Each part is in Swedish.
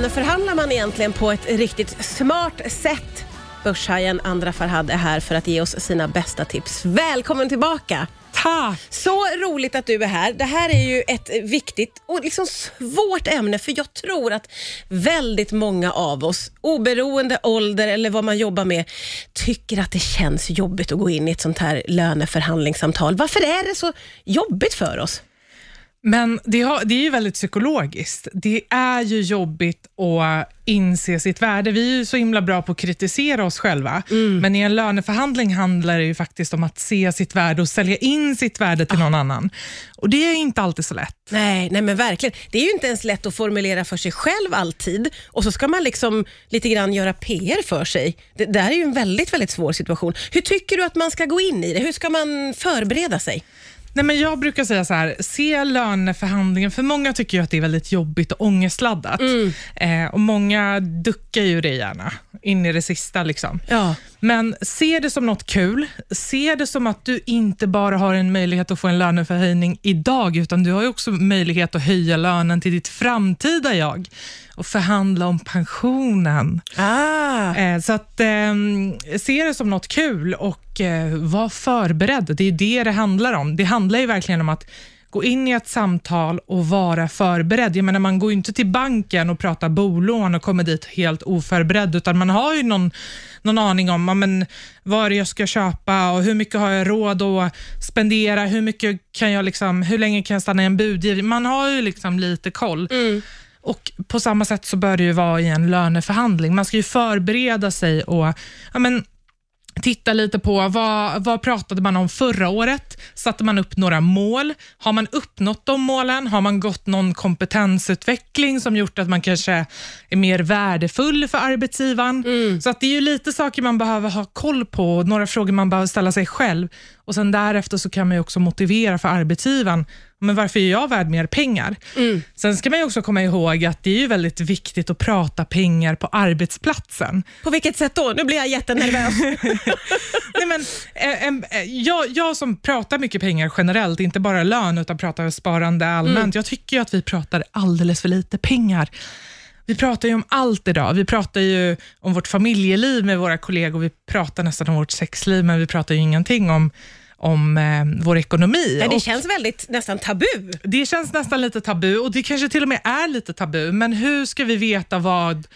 löneförhandlar man egentligen på ett riktigt smart sätt? Börshajen Andra Farhad är här för att ge oss sina bästa tips. Välkommen tillbaka! Tack! Så roligt att du är här. Det här är ju ett viktigt och liksom svårt ämne för jag tror att väldigt många av oss, oberoende ålder eller vad man jobbar med, tycker att det känns jobbigt att gå in i ett sånt här löneförhandlingssamtal. Varför är det så jobbigt för oss? Men det, har, det är ju väldigt psykologiskt. Det är ju jobbigt att inse sitt värde. Vi är ju så himla bra på att kritisera oss själva, men i en löneförhandling handlar det ju faktiskt om att se sitt värde och sälja in sitt värde till någon annan. Och Det är inte alltid så lätt. Nej, nej men verkligen. Det är ju inte ens lätt att formulera för sig själv alltid och så ska man liksom lite grann göra PR för sig. Det där är ju en väldigt, väldigt svår situation. Hur tycker du att man ska gå in i det? Hur ska man förbereda sig? Nej, men jag brukar säga så här, se löneförhandlingen, för många tycker ju att det är väldigt jobbigt och ångestladdat. Eh, och många duckar ju det gärna, in i det sista. Liksom. Ja. Men se det som något kul. Se det som att du inte bara har en möjlighet att få en löneförhöjning idag, utan du har ju också möjlighet att höja lönen till ditt framtida jag och förhandla om pensionen. Ah. Eh, så att eh, se det som något kul och eh, var förberedd. Det är det det handlar om. Det handlar ju verkligen om att gå in i ett samtal och vara förberedd. Jag menar, man går ju inte till banken och pratar bolån och kommer dit helt oförberedd, utan man har ju någon, någon aning om men, vad är det jag ska köpa och hur mycket har jag råd att spendera, hur, mycket kan jag liksom, hur länge kan jag stanna i en budgivning? Man har ju liksom lite koll. Och På samma sätt så bör det ju vara i en löneförhandling. Man ska ju förbereda sig och ja, men, titta lite på vad, vad pratade man om förra året? Satte man upp några mål? Har man uppnått de målen? Har man gått någon kompetensutveckling som gjort att man kanske är mer värdefull för arbetsgivaren? Så att det är ju lite saker man behöver ha koll på några frågor man behöver ställa sig själv. Och sen Därefter så kan man också motivera för arbetsgivaren men varför är jag värd mer pengar? Sen ska man ju också komma ihåg att det är ju väldigt viktigt att prata pengar på arbetsplatsen. På vilket sätt då? Nu blir jag jättenervös. Nej, men, em, eh, jag, jag som pratar mycket pengar generellt, inte bara lön, utan pratar sparande allmänt, jag tycker ju att vi pratar alldeles för lite pengar. Vi pratar ju om allt idag. Vi pratar ju om vårt familjeliv med våra kollegor, vi pratar nästan om vårt sexliv, men vi pratar ju ingenting om, om eh, vår ekonomi. Nej, det Och- känns väldigt nästan tabu. det känns nästan lite tabu och det kanske till och med är lite tabu, men hur ska vi veta vad,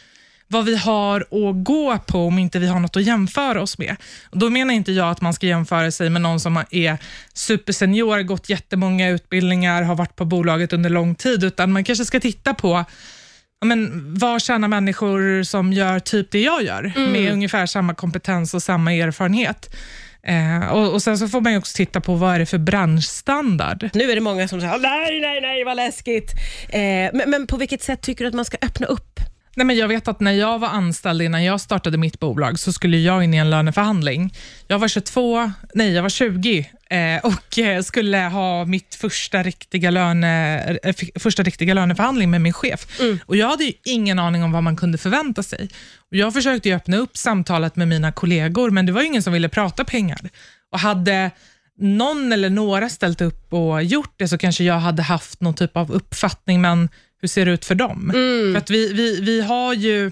vad vi har att gå på om inte vi har något att jämföra oss med? Då menar inte jag att man ska jämföra sig med någon som är supersenior, gått jättemånga utbildningar, har varit på bolaget under lång tid, utan man kanske ska titta på ja, men, vad tjänar människor som gör typ det jag gör, med ungefär samma kompetens och samma erfarenhet. Eh, och, och Sen så får man ju också titta på vad är det för branschstandard. Nu är det många som säger ah, nej, nej, nej, vad läskigt. Eh, men, men på vilket sätt tycker du att man ska öppna upp? Nej, men jag vet att när jag var anställd innan jag startade mitt bolag så skulle jag in i en löneförhandling. Jag var 22, nej jag var 20 eh, och eh, skulle ha mitt första riktiga, löne, eh, första riktiga löneförhandling med min chef. Och Jag hade ju ingen aning om vad man kunde förvänta sig. Och jag försökte öppna upp samtalet med mina kollegor, men det var ingen som ville prata pengar. Och hade någon eller några ställt upp och gjort det så kanske jag hade haft någon typ av uppfattning, men hur ser det ut för dem? För att vi, vi, vi har ju,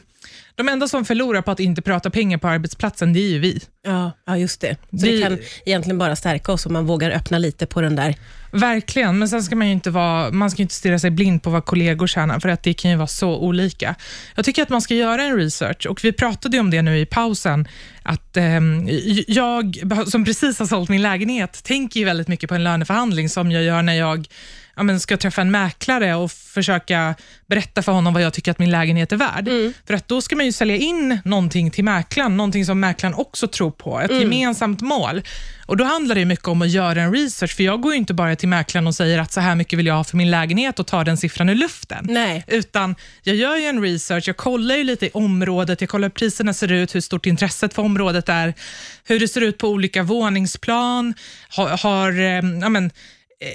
de enda som förlorar på att inte prata pengar på arbetsplatsen, det är ju vi. Ja, ja just det. Så Vi- det kan egentligen bara stärka oss om man vågar öppna lite på den där. Verkligen, men sen ska man ju inte, vara, man ska inte stirra sig blind på vad kollegor tjänar, för att det kan ju vara så olika. Jag tycker att man ska göra en research, och vi pratade om det nu i pausen, att ehm, jag, som precis har sålt min lägenhet, tänker ju väldigt mycket på en löneförhandling, som jag gör när jag ja, men ska träffa en mäklare och försöka berätta för honom vad jag tycker att min lägenhet är värd. För att då ska man ju sälja in någonting till mäklaren, någonting som mäklaren också tror på, ett gemensamt mål. Och Då handlar det mycket om att göra en research, för jag går ju inte bara till mäklaren och säger att så här mycket vill jag ha för min lägenhet och tar den siffran ur luften. Nej. Utan jag gör ju en research, jag kollar ju lite i området, jag kollar hur priserna ser ut, hur stort intresset för området är, hur det ser ut på olika våningsplan, har, har eh, ja, men,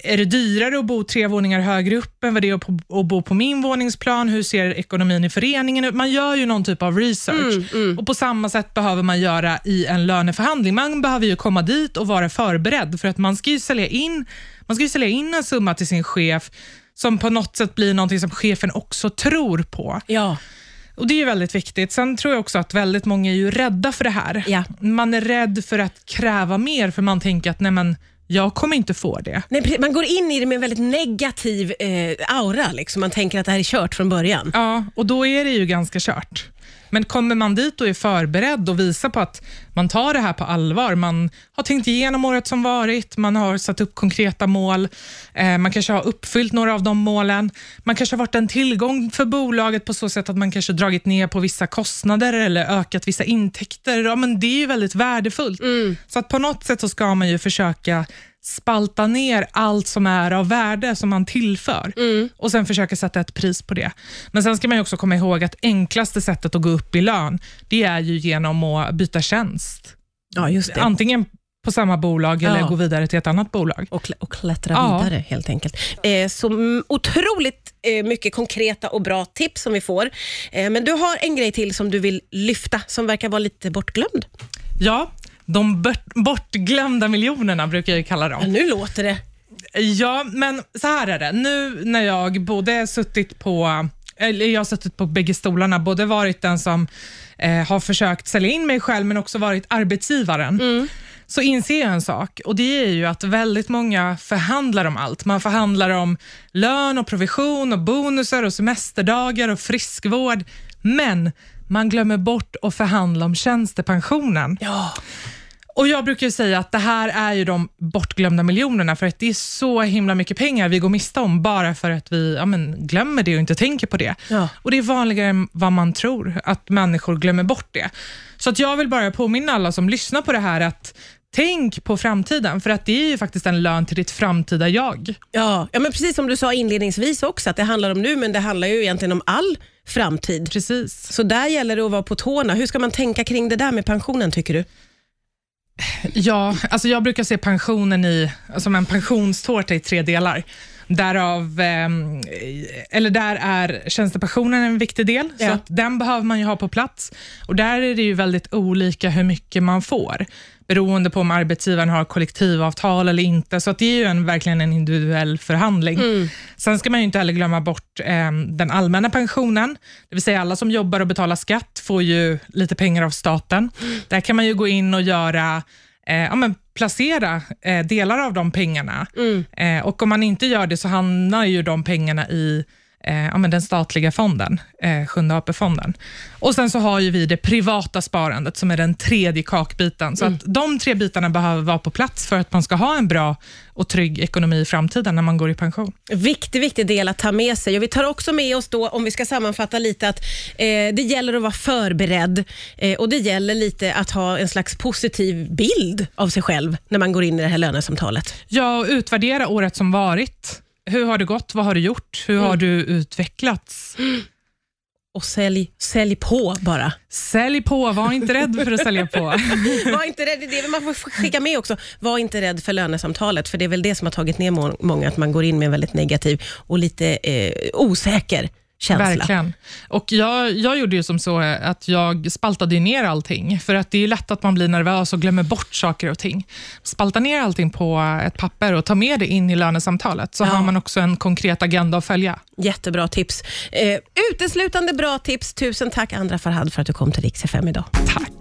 är det dyrare att bo tre våningar högre upp än vad det är att bo på min våningsplan? Hur ser ekonomin i föreningen ut? Man gör ju någon typ av research. Och På samma sätt behöver man göra i en löneförhandling. Man behöver ju komma dit och vara förberedd, för att man ska ju sälja in, man ska ju sälja in en summa till sin chef som på något sätt blir någonting som chefen också tror på. Ja. Och Det är ju väldigt viktigt. Sen tror jag också att väldigt många är ju rädda för det här. Ja. Man är rädd för att kräva mer, för man tänker att nej men, jag kommer inte få det. Nej, man går in i det med en väldigt negativ eh, aura. Liksom. Man tänker att det här är kört från början. Ja, och då är det ju ganska kört. Men kommer man dit och är förberedd och visar på att man tar det här på allvar, man har tänkt igenom året som varit, man har satt upp konkreta mål, eh, man kanske har uppfyllt några av de målen, man kanske har varit en tillgång för bolaget på så sätt att man kanske dragit ner på vissa kostnader eller ökat vissa intäkter. Ja, men det är ju väldigt värdefullt. Så att på något sätt så ska man ju försöka spalta ner allt som är av värde som man tillför och sen försöka sätta ett pris på det. Men sen ska man ju också komma ihåg att enklaste sättet att gå upp i lön, det är ju genom att byta tjänst. Ja, just det. Antingen på samma bolag eller Ja. gå vidare till ett annat bolag. och, kl- och klättra Ja. vidare helt enkelt. Eh, så mm, otroligt eh, mycket konkreta och bra tips som vi får. Eh, men du har en grej till som du vill lyfta som verkar vara lite bortglömd. Ja, de bort, bortglömda miljonerna brukar jag kalla dem. Ja, nu låter det. Ja, men så här är det. Nu när jag både suttit på eller jag har suttit på bägge stolarna, både varit den som eh, har försökt sälja in mig själv, men också varit arbetsgivaren, så inser jag en sak och det är ju att väldigt många förhandlar om allt. Man förhandlar om lön och provision och bonusar och semesterdagar och friskvård, men man glömmer bort att förhandla om tjänstepensionen. Ja. Och Jag brukar säga att det här är ju de bortglömda miljonerna, för att det är så himla mycket pengar vi går miste om, bara för att vi ja, men, glömmer det och inte tänker på det. Ja. Och Det är vanligare än vad man tror, att människor glömmer bort det. Så att jag vill bara påminna alla som lyssnar på det här, att tänk på framtiden, för att det är ju faktiskt en lön till ditt framtida jag. Ja, ja, men precis som du sa inledningsvis också, att det handlar om nu, men det handlar ju egentligen om all framtid. Precis. Så där gäller det att vara på tårna. Hur ska man tänka kring det där med pensionen, tycker du? Ja, alltså jag brukar se pensionen i, som en pensionstårta i tre delar. Därav, ehm, eller där är tjänstepensionen en viktig del, så Ja. att den behöver man ju ha på plats. Och Där är det ju väldigt olika hur mycket man får, beroende på om arbetsgivaren har kollektivavtal eller inte. Så att det är ju en, verkligen en individuell förhandling. Sen ska man ju inte heller glömma bort ehm, den allmänna pensionen, det vill säga alla som jobbar och betalar skatt får ju lite pengar av staten. Där kan man ju gå in och göra eh, ja, men placera eh, delar av de pengarna. Eh, och Om man inte gör det så hamnar ju de pengarna i eh, ja, men den statliga fonden, eh, Sjunde AP-fonden. Och Sen så har ju vi det privata sparandet som är den tredje kakbiten. Så att de tre bitarna behöver vara på plats för att man ska ha en bra och trygg ekonomi i framtiden när man går i pension. Viktig, viktig del att ta med sig. Och Vi tar också med oss då, om vi ska sammanfatta lite, att eh, det gäller att vara förberedd eh, och det gäller lite att ha en slags positiv bild av sig själv när man går in i det här lönesamtalet. Ja, och utvärdera året som varit. Hur har det gått? Vad har du gjort? Hur har du utvecklats? Och sälj, sälj på bara. Sälj på, var inte rädd för att sälja på. Var inte rädd, det är man får skicka med också. Var inte rädd för lönesamtalet, för det är väl det som har tagit ner må- många, att man går in med väldigt negativ och lite eh, osäker känsla. Verkligen. Och jag, jag gjorde ju som så att jag spaltade ner allting, för att det är lätt att man blir nervös och glömmer bort saker och ting. Spalta ner allting på ett papper och ta med det in i lönesamtalet, så Ja. har man också en konkret agenda att följa. Jättebra tips. Eh, uteslutande bra tips. Tusen tack Andra Farhad för att du kom till Rix FM idag. Tack.